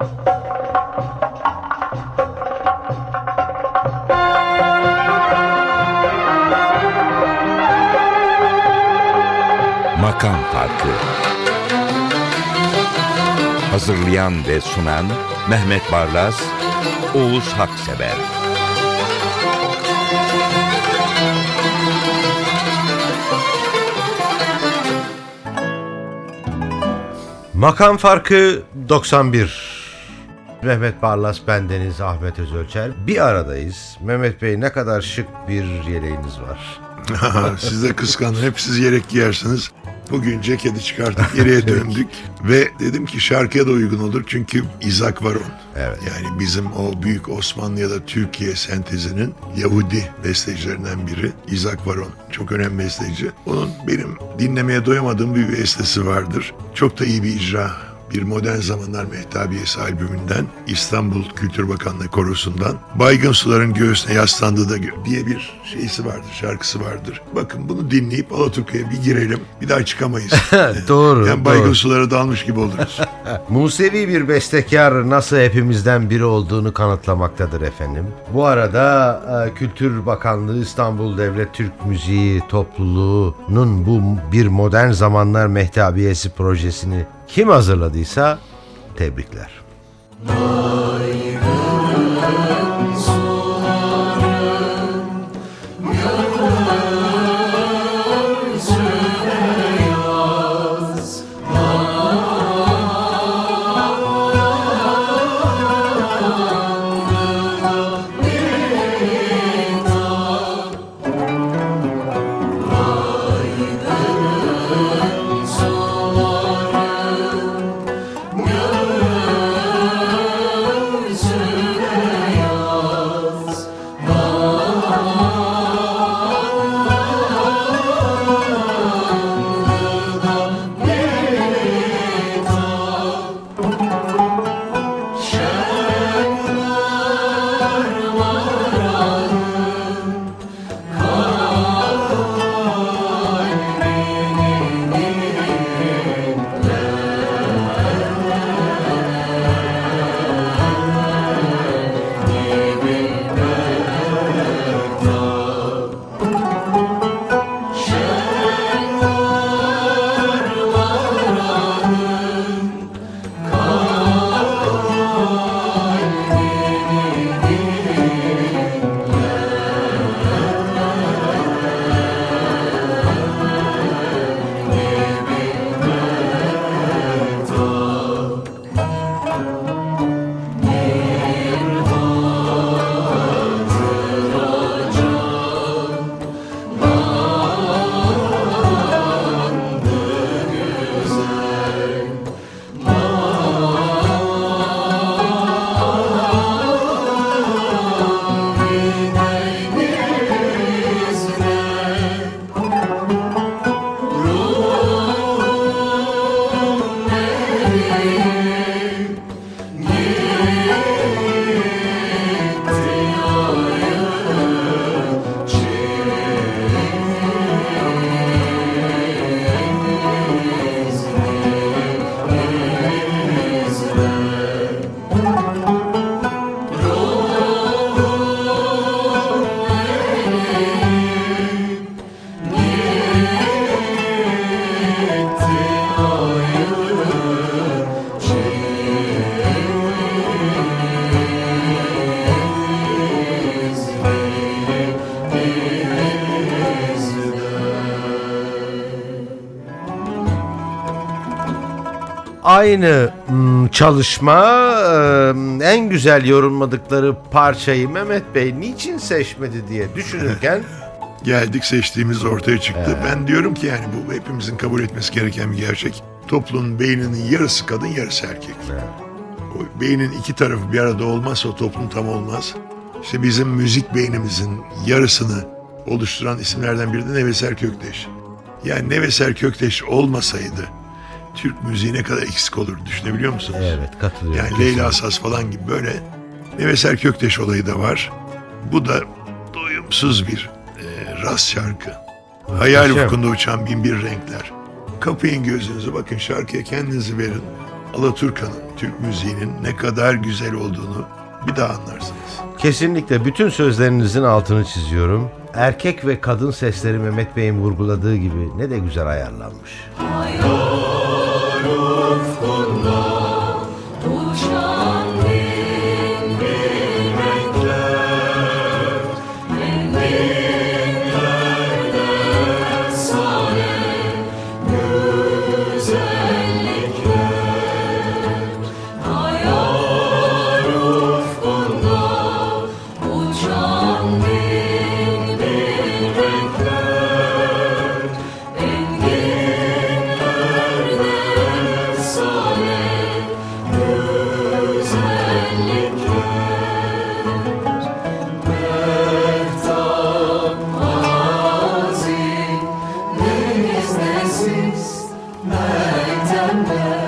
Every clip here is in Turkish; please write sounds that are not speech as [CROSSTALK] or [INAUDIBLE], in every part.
Makam Farkı Hazırlayan ve sunan Mehmet Barlas, Oğuz Haksever Makam farkı 91. Mehmet Barlas, bendeniz Ahmet Özölçer. Bir aradayız. Mehmet Bey ne kadar şık bir yeleğiniz var. [LAUGHS] siz de kıskanın. Hep siz yelek giyersiniz. Bugün ceketi çıkartıp geriye [LAUGHS] döndük ve dedim ki şarkıya da uygun olur çünkü İzak Varon. Evet. Yani bizim o büyük Osmanlı ya da Türkiye sentezinin Yahudi bestecilerinden biri İzak Varon. Çok önemli besteci. Onun benim dinlemeye doyamadığım bir bestesi vardır. Çok da iyi bir icra bir Modern Zamanlar Mehtabiyesi albümünden İstanbul Kültür Bakanlığı korosundan Baygın Suların Göğsüne Yaslandığı da diye bir şeysi vardır, şarkısı vardır. Bakın bunu dinleyip Alaturka'ya bir girelim. Bir daha çıkamayız. [LAUGHS] doğru. yani Baygın doğru. Sulara dalmış gibi oluruz. [LAUGHS] Musevi bir bestekar nasıl hepimizden biri olduğunu kanıtlamaktadır efendim. Bu arada e, Kültür Bakanlığı İstanbul Devlet Türk Müziği Topluluğu'nun bu bir modern zamanlar mehtabiyesi projesini kim hazırladıysa tebrikler. Aynı mm, çalışma e, en güzel yorumladıkları parçayı Mehmet Bey niçin seçmedi diye düşünürken [LAUGHS] Geldik seçtiğimiz ortaya çıktı. Ben diyorum ki yani bu hepimizin kabul etmesi gereken bir gerçek. Toplumun beyninin yarısı kadın yarısı erkek. O beynin iki tarafı bir arada olmazsa o toplum tam olmaz. İşte bizim müzik beynimizin yarısını oluşturan isimlerden biri de Neveser Kökteş. Yani Neveser Kökteş olmasaydı Türk müziği ne kadar eksik olur düşünebiliyor musunuz? evet katılıyorum. Yani Leyla Saz falan gibi böyle Neveser Kökteş olayı da var. Bu da doyumsuz bir e, rast şarkı. Hayal Muhteşem. ufkunda uçan bin bir renkler. Kapayın gözünüzü bakın şarkıya kendinizi verin. Alaturka'nın, Türk müziğinin ne kadar güzel olduğunu bir daha anlarsınız. Kesinlikle bütün sözlerinizin altını çiziyorum. Erkek ve kadın sesleri Mehmet Bey'in vurguladığı gibi ne de güzel ayarlanmış. Uçan Christ, my tender.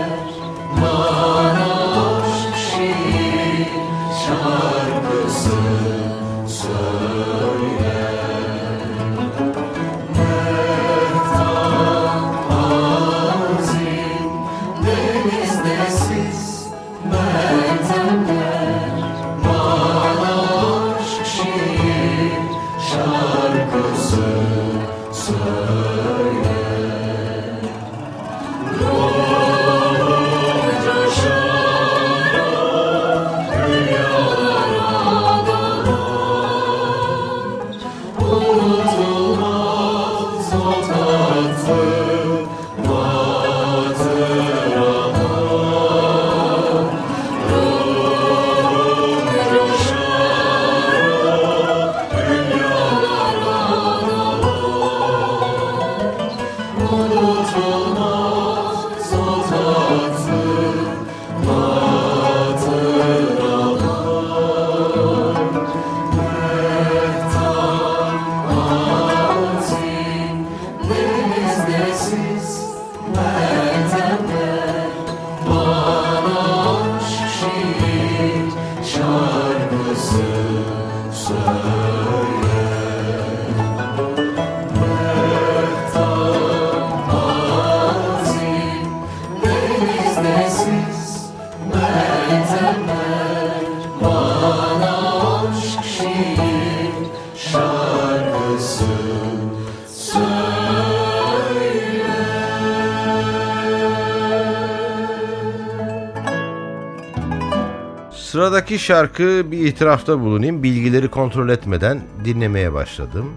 Sıradaki şarkı bir itirafta bulunayım. Bilgileri kontrol etmeden dinlemeye başladım.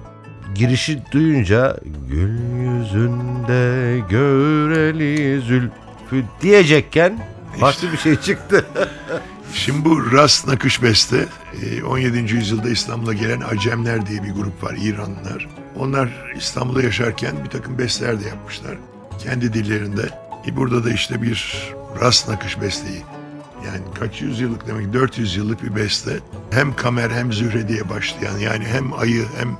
Girişi duyunca gül yüzünde göreli zülfü diyecekken farklı bir şey çıktı. [LAUGHS] Şimdi bu Rast Nakış Beste e, 17. yüzyılda İstanbul'a gelen Acemler diye bir grup var İranlılar. Onlar İstanbul'da yaşarken bir takım besteler de yapmışlar. Kendi dillerinde. E, burada da işte bir Rast Nakış Besteyi yani kaç yüzyıllık demek 400 yıllık bir beste. Hem Kamer hem Zühre diye başlayan yani hem ayı hem.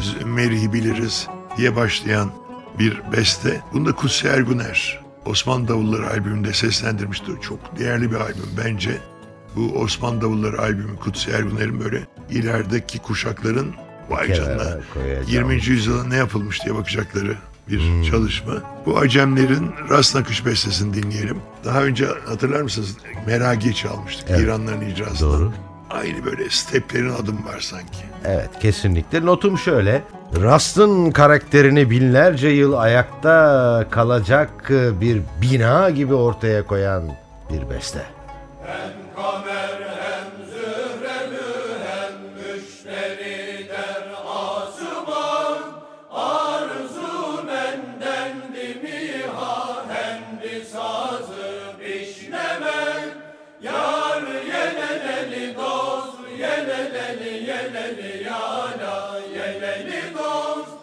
Z- Merih'i biliriz diye başlayan bir beste. Bunu da Kutsi Erguner Osmanlı Davulları albümünde seslendirmişti. Çok değerli bir albüm bence. Bu Osmanlı Davulları albümü Kutsi Erguner'in böyle ilerideki kuşakların vay canına koyacağım. 20. yüzyılda ne yapılmış diye bakacakları bir çalışma. Bu Acemlerin Rast Nakış bestesini dinleyelim. Daha önce hatırlar mısınız? Meragi çalmıştık Evet. İranların icrasında. Doğru. Aynı böyle steplerin adım var sanki. Evet kesinlikle. Notum şöyle. Rast'ın karakterini binlerce yıl ayakta kalacak bir bina gibi ortaya koyan bir beste. Yeleni yana yeleni yana yeleni dost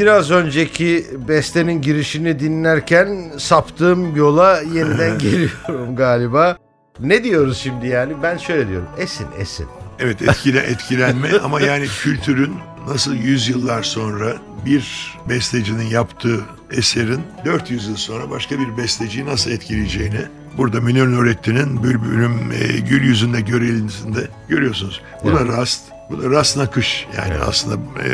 biraz önceki bestenin girişini dinlerken saptığım yola yeniden [LAUGHS] geliyorum galiba. Ne diyoruz şimdi yani? Ben şöyle diyorum. Esin esin. Evet etkile, etkilenme [LAUGHS] ama yani kültürün nasıl yüzyıllar sonra bir bestecinin yaptığı eserin 400 yıl sonra başka bir besteciyi nasıl etkileyeceğini burada Münir Nurettin'in Bülbül'üm e, Gül Yüzünde Görelisinde görüyorsunuz. Bu da rast, bu da rast nakış yani aslında e,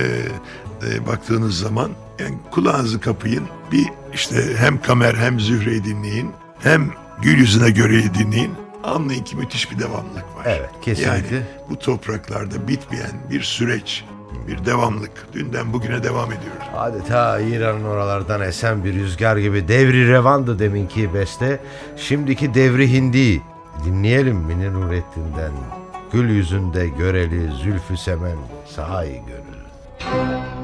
e, baktığınız zaman yani kulağınızı kapayın bir işte hem Kamer hem Zühre'yi dinleyin hem Gül Yüzüne Göre'yi dinleyin anlayın ki müthiş bir devamlık var. Evet, kesinlikle. Yani bu topraklarda bitmeyen bir süreç, bir devamlık. Dünden bugüne devam ediyoruz. Adeta İran'ın oralardan esen bir rüzgar gibi devri revandı deminki beste. Şimdiki devri hindi. Dinleyelim Münir Nurettin'den. Gül yüzünde göreli zülfü semen sahi gönül. Gül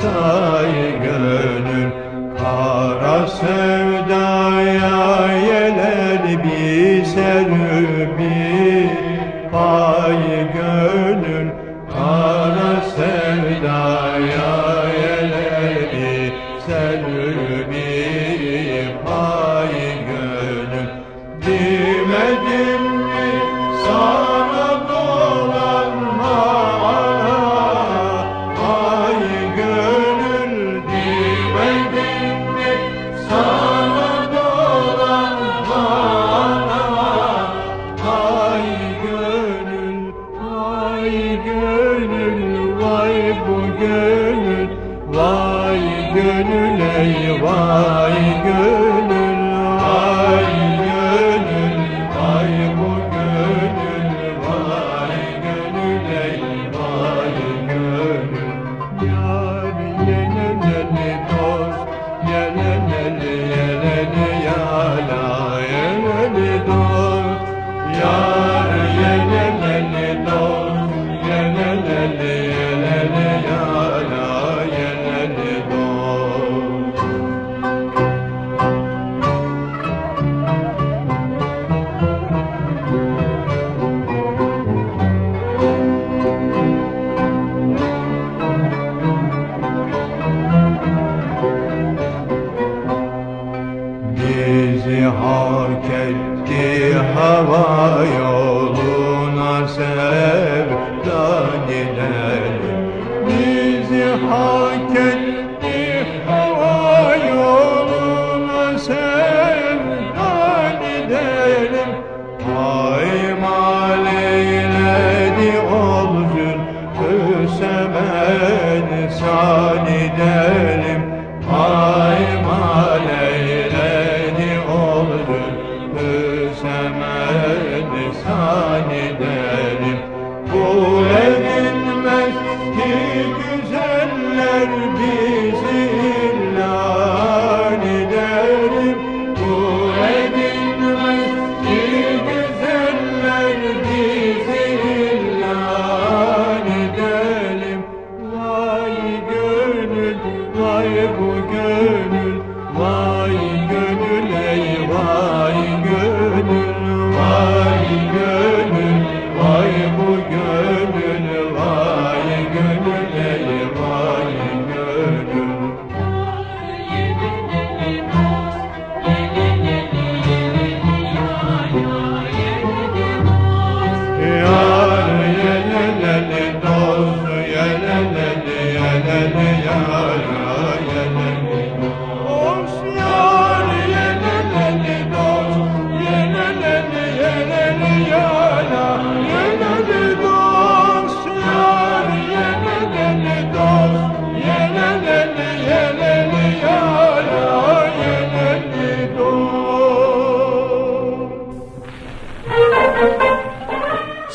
sahi gönül Kara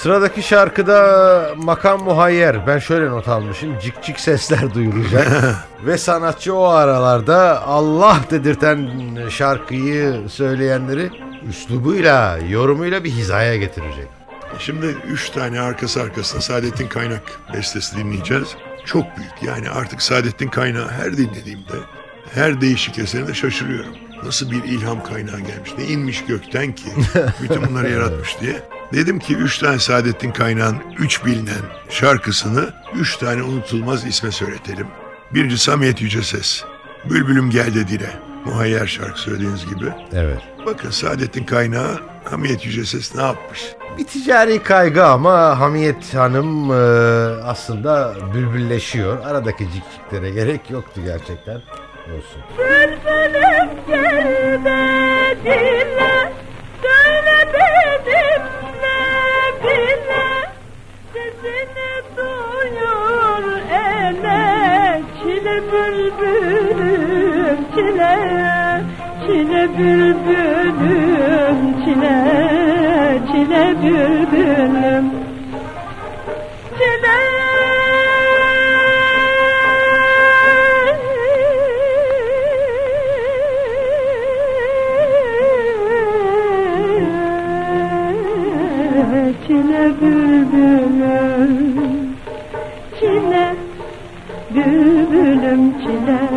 Sıradaki şarkıda makam muhayyer. Ben şöyle not almışım. Cik cik sesler duyulacak. [LAUGHS] Ve sanatçı o aralarda Allah dedirten şarkıyı söyleyenleri üslubuyla, yorumuyla bir hizaya getirecek. Şimdi üç tane arkası arkasına Saadettin Kaynak bestesi dinleyeceğiz. Çok büyük yani artık Saadettin Kaynağı her dinlediğimde her değişik eserinde şaşırıyorum. Nasıl bir ilham kaynağı gelmiş, ne inmiş gökten ki [LAUGHS] bütün bunları yaratmış diye. Dedim ki üç tane Saadettin Kaynağ'ın üç bilinen şarkısını üç tane unutulmaz isme söyletelim. Birinci Samiyet Yüce Ses. Bülbülüm gel de dile. Muhayyer şarkı söylediğiniz gibi. Evet. Bakın Saadettin Kaynağı Hamiyet Yüce Ses ne yapmış? Bir ticari kaygı ama Hamiyet Hanım e, aslında bülbülleşiyor. Aradaki cikciklere gerek yoktu gerçekten. Olsun. Bülbülüm gel de dile, çile bülbülüm çile, çile bülbülüm. Çile. Çile bülbülüm Çile bülbülüm çile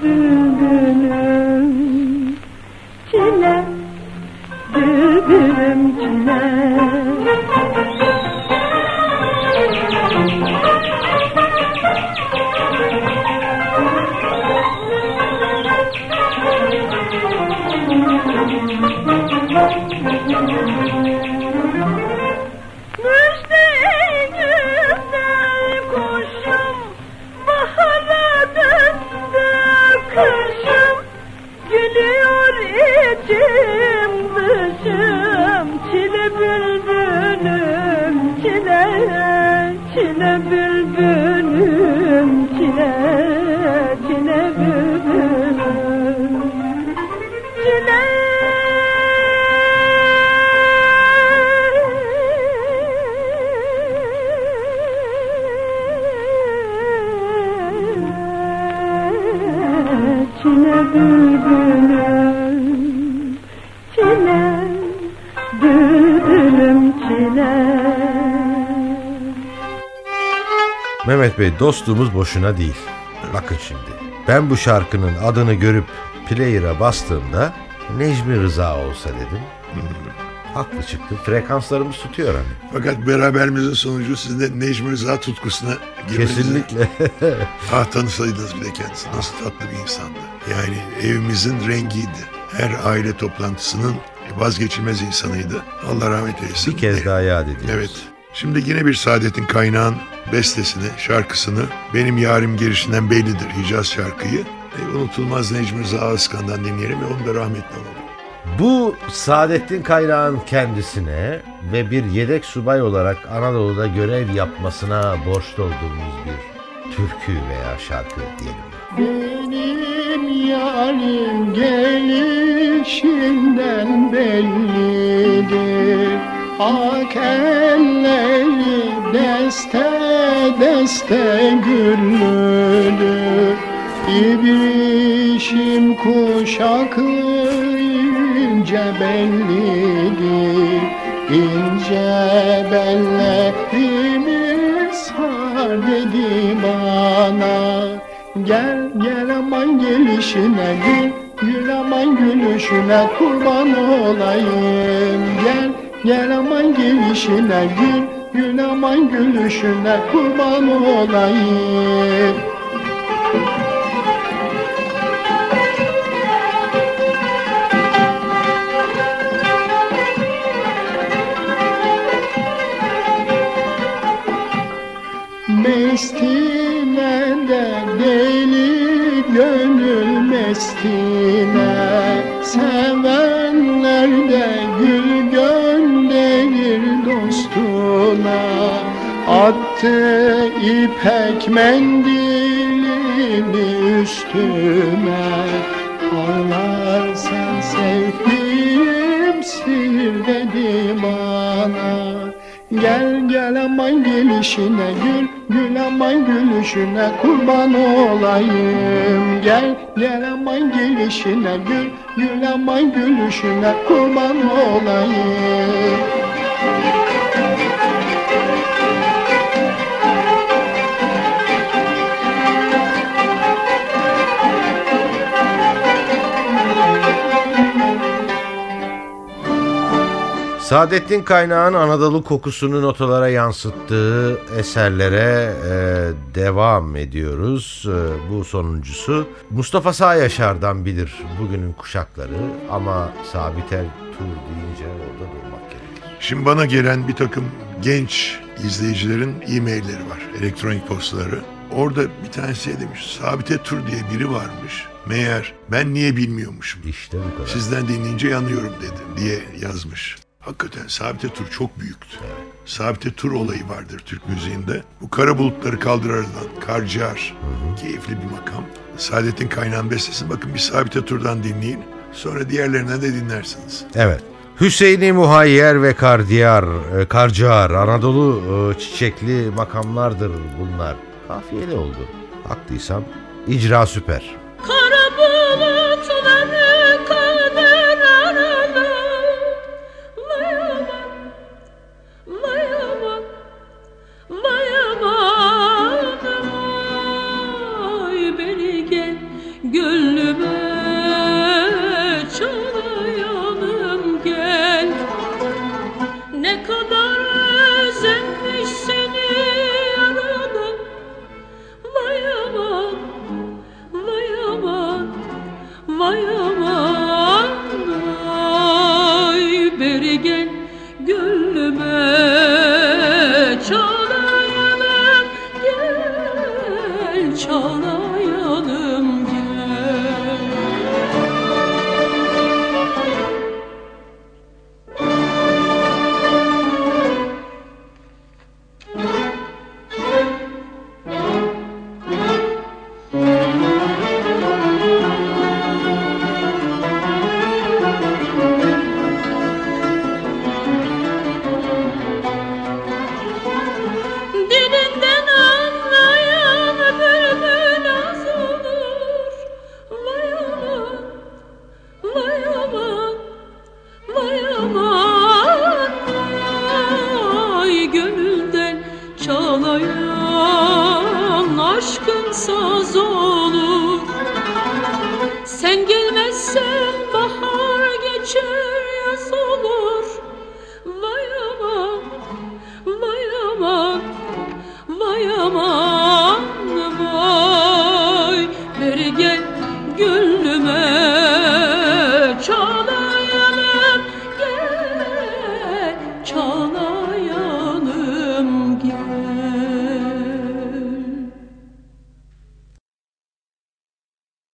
Çile bülbülüm Bey dostluğumuz boşuna değil. Bakın şimdi. Ben bu şarkının adını görüp player'a bastığımda Necmi Rıza olsa dedim. Haklı çıktı. Frekanslarımız tutuyor hani. Fakat beraberimizin sonucu sizin de Necmi Rıza tutkusuna girmenize- Kesinlikle. [LAUGHS] Ah tanısaydınız bir de kendisi. Nasıl tatlı bir insandı. Yani evimizin rengiydi. Her aile toplantısının vazgeçilmez insanıydı. Allah rahmet eylesin. bir kez daha yad ediyoruz. Evet. Şimdi yine bir Saadet'in kaynağın bestesini, şarkısını benim yarim girişinden bellidir Hicaz şarkıyı. E, unutulmaz Necmi Rıza Ağızkan'dan dinleyelim ve onu da rahmetli olalım. Bu Saadettin Kaynağ'ın kendisine ve bir yedek subay olarak Anadolu'da görev yapmasına borçlu olduğumuz bir türkü veya şarkı diyelim. Benim yarim gelişinden bellidir Ak elleri deste deste güllüdür İbrişim kuşaklı ince bellidir. İnce bellerimi sar dedi bana Gel gel aman gelişine gül Gül aman gülüşüne kurban olayım. Gel gel aman gelişine gül Gül aman gülüşüne kurban olayım. Mestine de deli gönül mestine Attı ipek mendilini üstüme Ağlarsan sevdiğim sil dedi bana Gel gel aman gelişine gül Gül aman gülüşüne kurban olayım. Gel gel aman gelişine gül Gül aman gülüşüne kurban olayım Saadettin Kaynağ'ın Anadolu kokusunu notalara yansıttığı eserlere e, devam ediyoruz. E, bu sonuncusu Mustafa Sağ Yaşar'dan bilir bugünün kuşakları ama Sabiter Tur deyince orada durmak gerekir. Şimdi bana gelen bir takım genç izleyicilerin e-mailleri var, elektronik postaları. Orada bir tanesi demiş, Sabite Tur diye biri varmış. Meğer ben niye bilmiyormuşum. İşte bu kadar. Sizden dinleyince yanıyorum dedi diye yazmış. Hakikaten Sabite Tur çok büyüktü. Sabite Tur olayı vardır Türk müziğinde. Bu kara bulutları kaldırırdan Karciğer. Keyifli bir makam. Saadettin Kaynağ'ın bestesi. Bakın bir Sabite Tur'dan dinleyin. Sonra diğerlerinden de dinlersiniz. Evet. Hüseyin'i Muhayyer ve Kardiyar, e, Karciğer, Anadolu e, çiçekli makamlardır bunlar. Kafiyeli oldu. Haklıysam icra süper. Kara bulutları